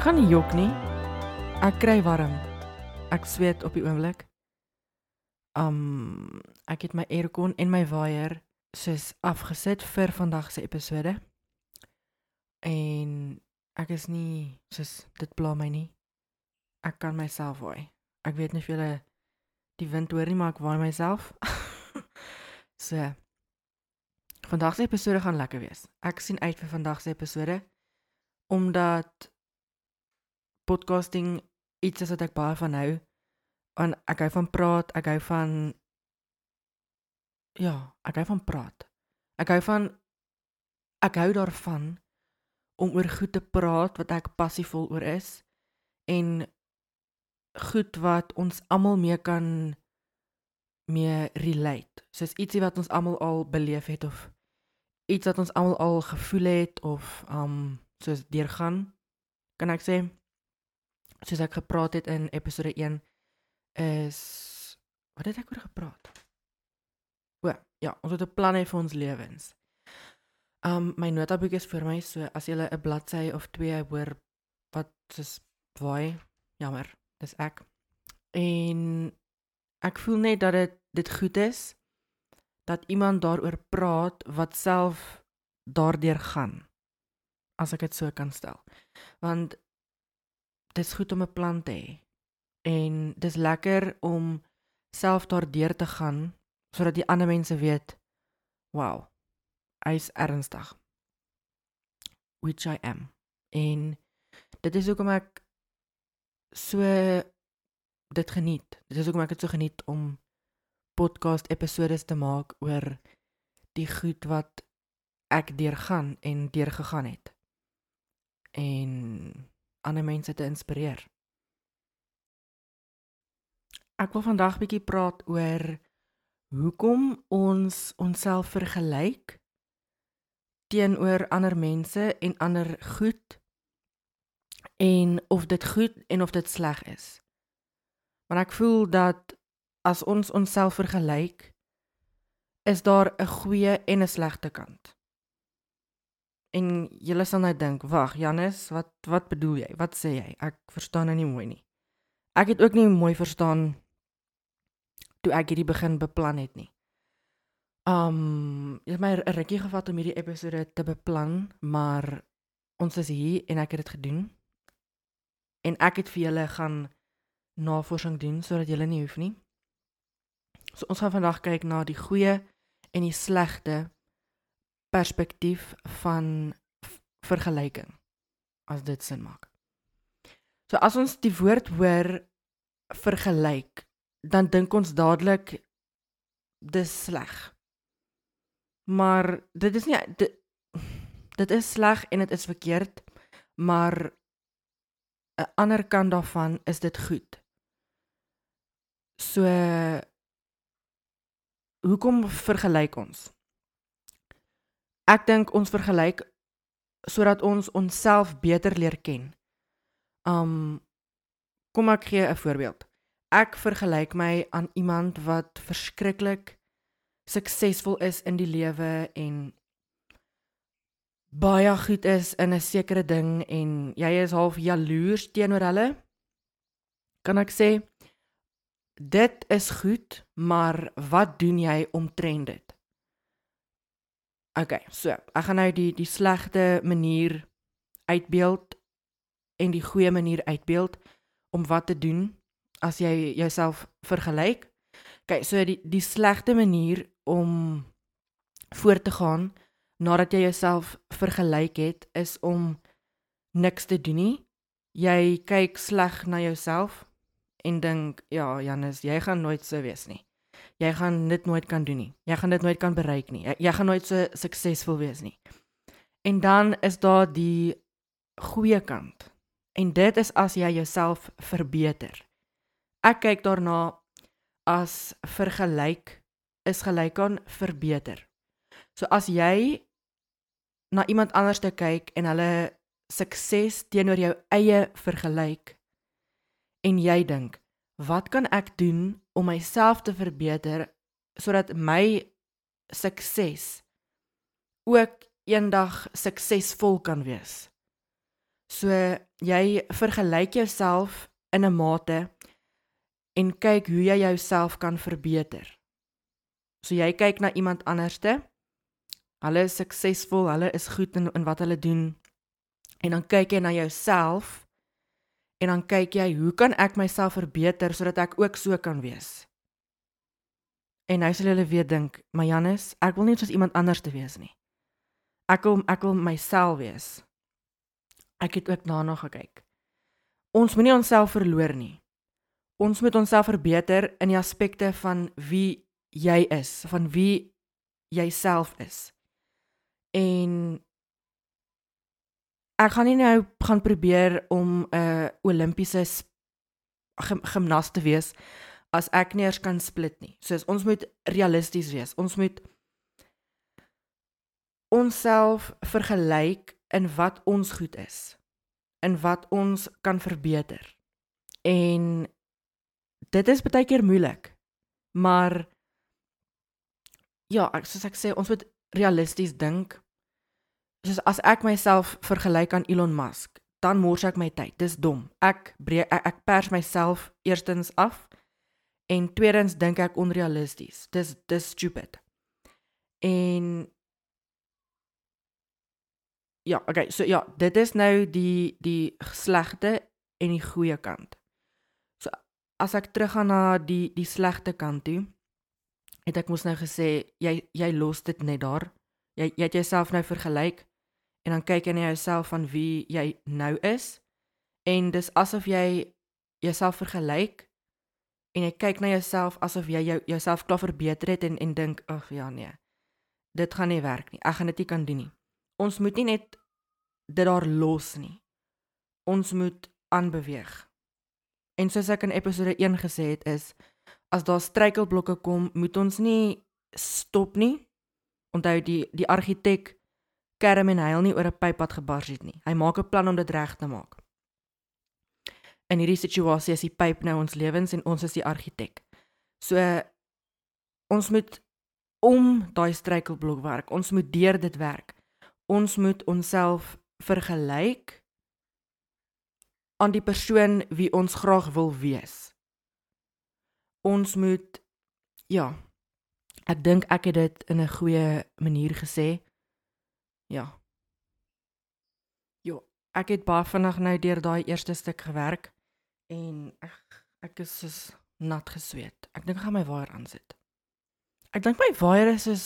Ek gaan nie jok nie. Ek kry warm. Ek sweet op die oomblik. Um ek het my aircon en my waier soos afgesit vir vandag se episode. En ek is nie soos dit pla my nie. Ek kan myself waai. Ek weet nie of julle die wind hoor nie, maar ek waai myself. so. Vandag se episode gaan lekker wees. Ek sien uit vir vandag se episode omdat podcasting iets is wat ek baie van hou. En ek hou van praat, ek hou van ja, ek hou van praat. Ek hou van ek hou daarvan om oor goed te praat wat ek passievol oor is en goed wat ons almal mee kan mee relate. Soos ietsie wat ons almal al beleef het of iets wat ons almal al gevoel het of um soos deurgaan kan ek sê soos ek gepraat het in episode 1 is wat het ek oor gepraat? O, ja, ons het 'n plan hê vir ons lewens. Um my notaboek is vir my, so as jy 'n bladsy of twee hoor wat soos waai, jammer, dis ek. En ek voel net dat dit dit goed is dat iemand daaroor praat wat self daardeur gaan as ek dit so kan stel. Want dis goed om 'n plan te hê. En dis lekker om self daardeur te gaan sodat die ander mense weet, wow, hy's ernstig. Which I am. En dit is hoekom ek so dit geniet. Dit is hoekom ek dit so geniet om podcast episode te maak oor die goed wat ek deurgaan en deurgegaan het. En ander mense te inspireer. Ek wil vandag bietjie praat oor hoekom ons onsself vergelyk teenoor ander mense en ander goed en of dit goed en of dit sleg is. Want ek voel dat as ons onsself vergelyk is daar 'n goeie en 'n slegte kant. En julle sal nou dink, "Wag, Janus, wat wat bedoel jy? Wat sê jy? Ek verstaan nou nie mooi nie." Ek het ook nie mooi verstaan toe ek hierdie begin beplan het nie. Um, dit het my 'n rukkie gevat om hierdie episode te beplan, maar ons is hier en ek het dit gedoen. En ek het vir julle gaan navorsing doen sodat julle nie hoef nie. So ons gaan vandag kyk na die goeie en die slegte perspektief van vergelyking as dit sin maak. So as ons die woord hoor vergelyk, dan dink ons dadelik dis sleg. Maar dit is nie dit, dit is sleg en dit is verkeerd, maar 'n ander kant daarvan is dit goed. So hoekom vergelyk ons? Ek dink ons vergelyk sodat ons onsself beter leer ken. Um kom ek gee 'n voorbeeld. Ek vergelyk my aan iemand wat verskriklik suksesvol is in die lewe en baie goed is in 'n sekere ding en jy is half jaloers teenoor hulle. Kan ek sê dit is goed, maar wat doen jy omtrent dit? Okay, so, ek gaan nou die die slegte manier uitbeeld en die goeie manier uitbeeld om wat te doen as jy jouself vergelyk. Okay, so die die slegte manier om voort te gaan nadat jy jouself vergelyk het is om niks te doen nie. Jy kyk sleg na jouself en dink, ja, Janus, jy gaan nooit so wees nie jy gaan dit nooit kan doen nie. Jy gaan dit nooit kan bereik nie. Jy, jy gaan nooit so suksesvol wees nie. En dan is daar die goeie kant. En dit is as jy jouself verbeter. Ek kyk daarna as vergelyk is gelyk aan verbeter. So as jy na iemand anders te kyk en hulle sukses teenoor jou eie vergelyk en jy dink wat kan ek doen om myself te verbeter sodat my sukses ook eendag suksesvol kan wees. So jy vergelyk jouself in 'n mate en kyk hoe jy jouself kan verbeter. So jy kyk na iemand anderste. Hulle is suksesvol, hulle is goed in in wat hulle doen. En dan kyk jy na jouself en dan kyk jy, hoe kan ek myself verbeter sodat ek ook so kan wees? En nou sal hulle weer dink, "Maar Janus, ek wil nie soos iemand anders te wees nie. Ek wil ek wil myself wees." Ek het ook daarna gekyk. Ons moenie onsself verloor nie. Ons moet onsself verbeter in die aspekte van wie jy is, van wie jy self is. En ek gaan nie nou gaan probeer om 'n uh, Olimpiese gim gimnas te wees as ek nie eers kan split nie. So ons moet realisties wees. Ons moet onsself vergelyk in wat ons goed is in wat ons kan verbeter. En dit is baie keer moeilik. Maar ja, ek soos ek sê, ons moet realisties dink. Soos as ek myself vergelyk aan Elon Musk, dan mors ek my tyd. Dis dom. Ek breek ek, ek pers myself eerstens af en tweedens dink ek onrealisties. Dis dis stupid. En ja, okay, so ja, dit is nou die die slegte en die goeie kant. So as ek teruggaan na die die slegte kant toe, het ek mos nou gesê jy jy los dit net daar. Jy jy het jouself nou vergelyk en dan kyk jy na jouself van wie jy nou is en dis asof jy jouself vergelyk en jy kyk na jouself asof jy jou jouself klaar verbeter het en en dink ag ja nee. Dit gaan nie werk nie. Ek gaan dit nie kan doen nie ons moet nie net dit daar los nie. Ons moet aanbeweeg. En soos ek in episode 1 gesê het is as daar struikelblokke kom, moet ons nie stop nie. Onthou die die argitek kerm en huil nie oor 'n pyp wat gebars het nie. Hy maak 'n plan om dit reg te maak. In hierdie situasie is die pyp nou ons lewens en ons is die argitek. So ons moet om daai struikelblok werk. Ons moet deur dit werk ons moet onsself vergelyk aan die persoon wie ons graag wil wees. Ons moet ja, ek dink ek het dit in 'n goeie manier gesê. Ja. Jo, ek het baie vinnig nou deur daai eerste stuk gewerk en ek ek is soos nat gesweet. Ek dink ek gaan my waier aansit. Ek dink my waier is soos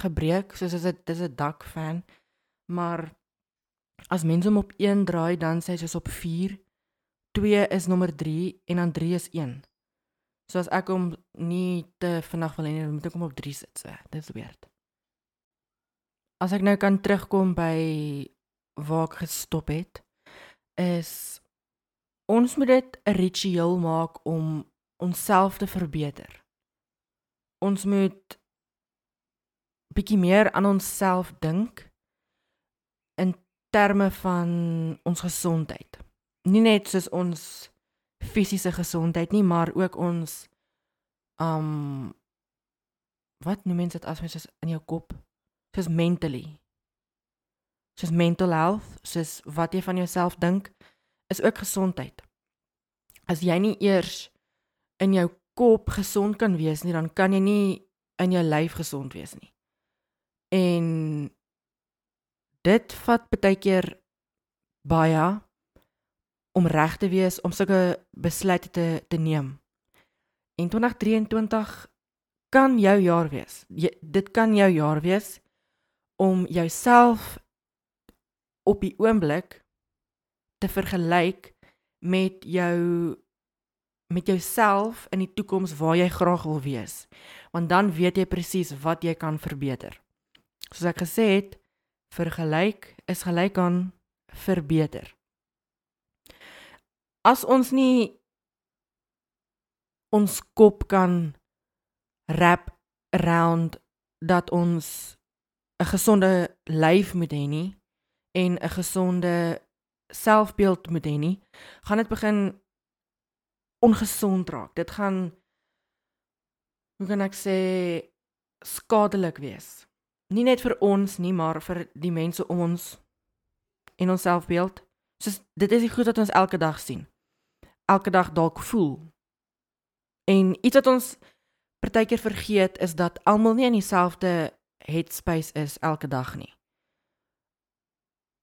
gebreek, soos dit dis 'n dak fan. Maar as mense hom op 1 draai, dan sê hy op 4. 2 is nommer 3 en dan 3 is 1. So as ek hom nie te vinnig wil hê moet ek hom op 3 sit, so. Dit is weird. As ek nou kan terugkom by waar ek gestop het, is ons moet dit 'n ritueel maak om onsself te verbeter. Ons moet bietjie meer aan onsself dink in terme van ons gesondheid. Nie net soos ons fisiese gesondheid nie, maar ook ons um wat noem mense dit as mens in jou kop? Soos mentally. Soos mental health, soos wat jy van jouself dink, is ook gesondheid. As jy nie eers in jou kop gesond kan wees nie, dan kan jy nie in jou lyf gesond wees nie. En dit vat baie keer baie om reg te wees om sulke besluite te te neem. En 2023 kan jou jaar wees. Jy, dit kan jou jaar wees om jouself op die oomblik te vergelyk met jou met jouself in die toekoms waar jy graag wil wees. Want dan weet jy presies wat jy kan verbeter. Soos ek gesê het, vergelyk is gelyk aan verbeter. As ons nie ons kop kan wrap around dat ons 'n gesonde lyf moet hê nie en 'n gesonde selfbeeld moet hê nie, gaan dit begin ongesond raak. Dit gaan hoe kan ek sê skadelik wees nie net vir ons nie, maar vir die mense om ons en ons selfbeeld. Soos dit is die goed wat ons elke dag sien. Elke dag dalk voel. En iets wat ons partykeer vergeet is dat almal nie in dieselfde headspace is elke dag nie.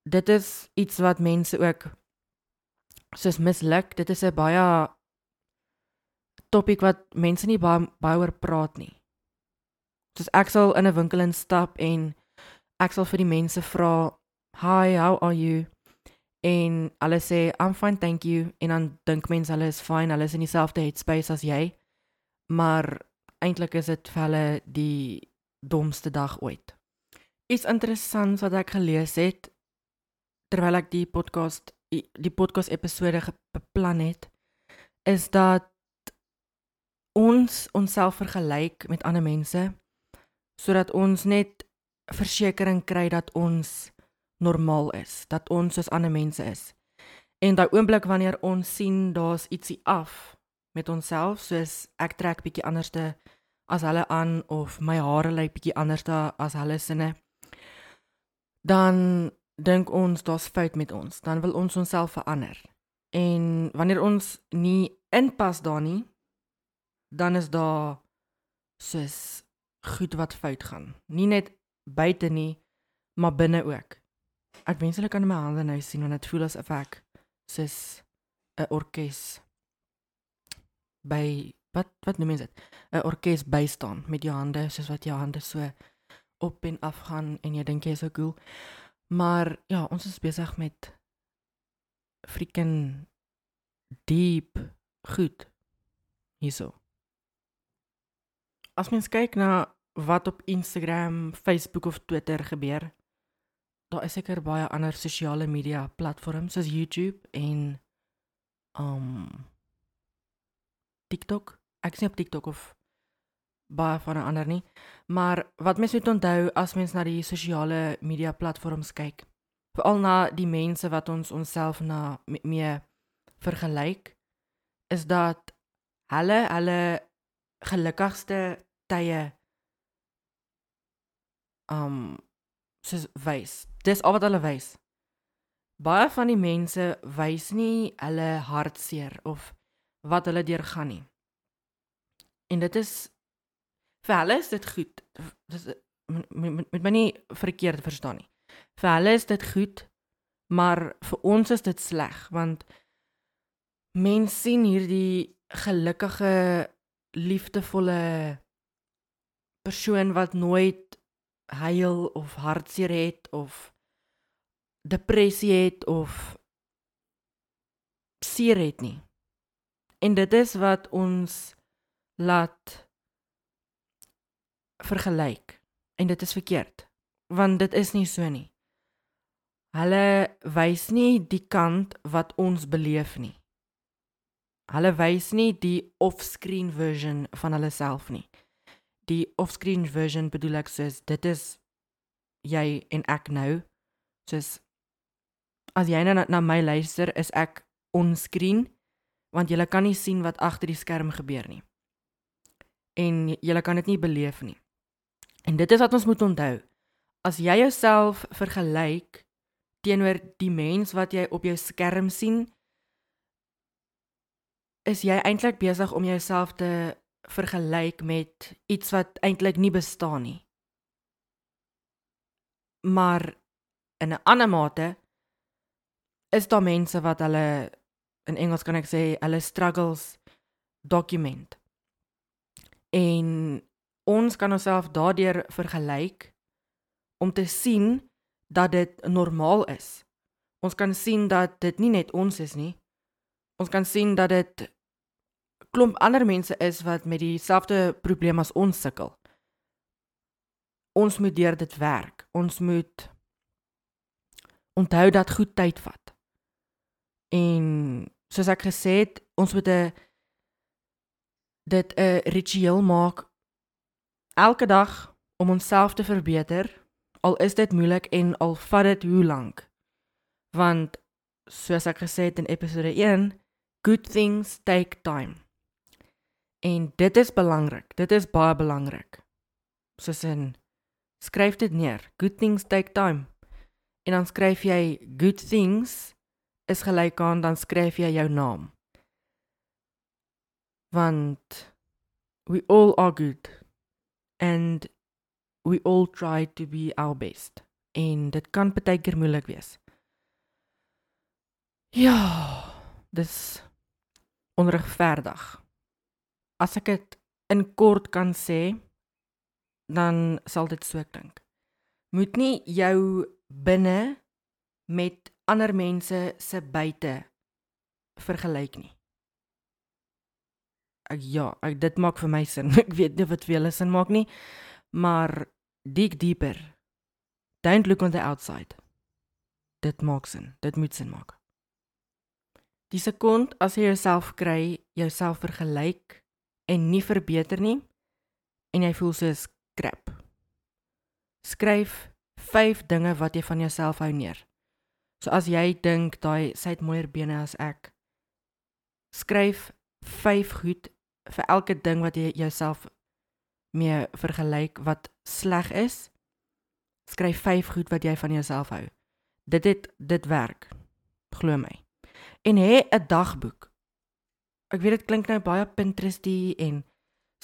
Dit is iets wat mense ook soos misluk. Dit is 'n baie topik wat mense nie baie baie oor praat nie. Soos ek sal in 'n winkel instap en ek sal vir die mense vra, "Hi, how are you?" En hulle sê, "I'm fine, thank you." En dan dink mense hulle is fine, hulle is in dieselfde headspace as jy. Maar eintlik is dit vir hulle die domste dag ooit. Iets interessants wat ek gelees het terwyl ek die podcast die podcast episode beplan het is dat ons onsself vergelyk met ander mense sodat ons net versekering kry dat ons normaal is, dat ons soos ander mense is. En daai oomblik wanneer ons sien daar's ietsie af met onsself, soos ek trek bietjie anderste as hulle aan of my hare lyk bietjie anders da as hulle sinne dan dink ons daar's fout met ons. Dan wil ons onsself verander. En wanneer ons nie inpas daar nie dan is daar soos goed wat fout gaan. Nie net buite nie maar binne ook. Ek wens hulle kan my hande nou sien want dit voel asof ek soos 'n orkes by wat wat noem jy dit 'n orkes bystaan met jou hande soos wat jou hande so op en af gaan en jy dink jy is so cool. Maar ja, ons is besig met freaking diep goed hierso. As mens kyk na wat op Instagram, Facebook of Twitter gebeur, daar is seker baie ander sosiale media platforms soos YouTube en um TikTok. Ek sien op TikTok of baie van 'n ander nie. Maar wat mens moet onthou as mens na die sosiale media platforms kyk, veral na die mense wat ons onsself na mee vergelyk, is dat hulle hulle gelukkigste tye um soos wys. Dis al wat hulle wys. Baie van die mense wys nie hulle hartseer of wat hulle deurgaan nie. En dit is vir hulle is dit goed. Dis met my nie verkeerd verstaan nie. Vir hulle is dit goed, maar vir ons is dit sleg want mense sien hierdie gelukkige liefdevolle persoon wat nooit huil of hartseer het of depressie het of seer het nie. En dit is wat ons laat vergelyk en dit is verkeerd want dit is nie so nie. Hulle wys nie die kant wat ons beleef nie. Hulle wys nie die off-screen version van hulle self nie. Die off-screen version bedoel ek soos dit is jy en ek nou. Soos as jy nou na, na my luister, is ek onscreen want jy kan nie sien wat agter die skerm gebeur nie. En jy kan dit nie beleef nie. En dit is wat ons moet onthou. As jy jouself vergelyk teenoor die mens wat jy op jou skerm sien, is jy eintlik besig om jouself te vergelyk met iets wat eintlik nie bestaan nie. Maar in 'n ander mate is daar mense wat hulle in Engels kan ek sê hulle struggles document. En ons kan onsself daardeur vergelyk om te sien dat dit normaal is. Ons kan sien dat dit nie net ons is nie. Ons kan sien dat dit klomp ander mense is wat met dieselfde probleem as ons sukkel. Ons moet deur dit werk. Ons moet onthou dat goed tyd vat. En soos ek gesê het, ons moet 'n dit 'n ritueel maak elke dag om onsself te verbeter, al is dit moeilik en al vat dit hoe lank. Want soos ek gesê het in episode 1, good things take time. En dit is belangrik. Dit is baie belangrik. Soos in skryf dit neer. Good things take time. En dan skryf jy good things is gelyk aan dan skryf jy jou naam. Want we all are good and we all try to be our best. En dit kan baie keer moeilik wees. Ja, dis onregverdig. As ek dit in kort kan sê, dan sal dit so klink. Moet nie jou binne met ander mense se buite vergelyk nie. Ek ja, ek dit maak vir my sin. Ek weet nie wat vir julle sin maak nie, maar dig dieper. Don't look on the outside. Dit maak sin. Dit moet sin maak. Die sekond as jy jouself kry, jouself vergelyk en nie verbeter nie en jy voel soos crap. Skryf 5 dinge wat jy van jouself hou neer. So as jy dink daai sy het mooier bene as ek, skryf 5 goed vir elke ding wat jy jouself mee vergelyk wat sleg is. Skryf 5 goed wat jy van jouself hou. Dit het dit werk. Glo my en hê 'n dagboek. Ek weet dit klink nou baie Pinteresty en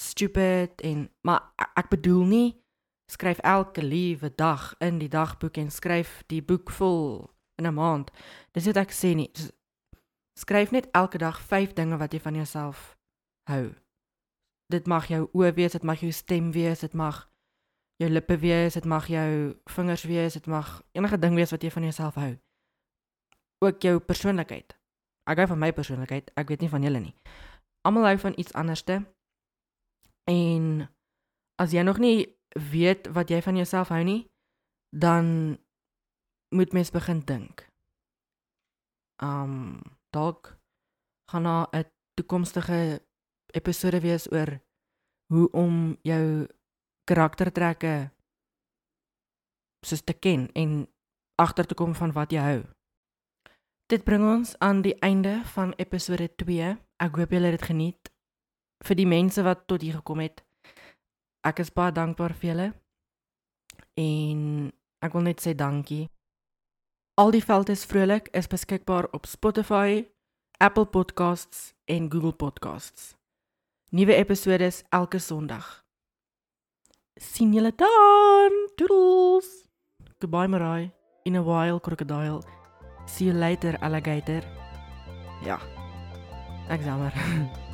stupid en maar ek bedoel nie skryf elke liewe dag in die dagboek en skryf die boek vol in 'n maand. Dis wat ek sê nie. Skryf net elke dag 5 dinge wat jy van jouself hou. Dit mag jou oë wees, dit mag jou stem wees, dit mag jou lippe wees, dit mag jou vingers wees, dit mag enige ding wees wat jy van jouself hou. Ook jou persoonlikheid. Ek hou van my persoonlikheid. Ek weet nie van julle nie. Almal hou van iets anderste. En as jy nog nie weet wat jy van jouself hou nie, dan moet mens begin dink. Um dalk gaan na 'n toekomstige episode wees oor hoe om jou karaktertrekke soos te ken en agter te kom van wat jy hou. Dit bring ons aan die einde van episode 2. Ek hoop julle het dit geniet. Vir die mense wat tot hier gekom het, ek is baie dankbaar vir julle. En ek wil net sê dankie. Al die velde is vrolik is beskikbaar op Spotify, Apple Podcasts en Google Podcasts. Nuwe episode is elke Sondag. Sien julle dan. Doodles. Goodbye Marai in a while crocodile. See you later, alligator. Ja. Ek jammer.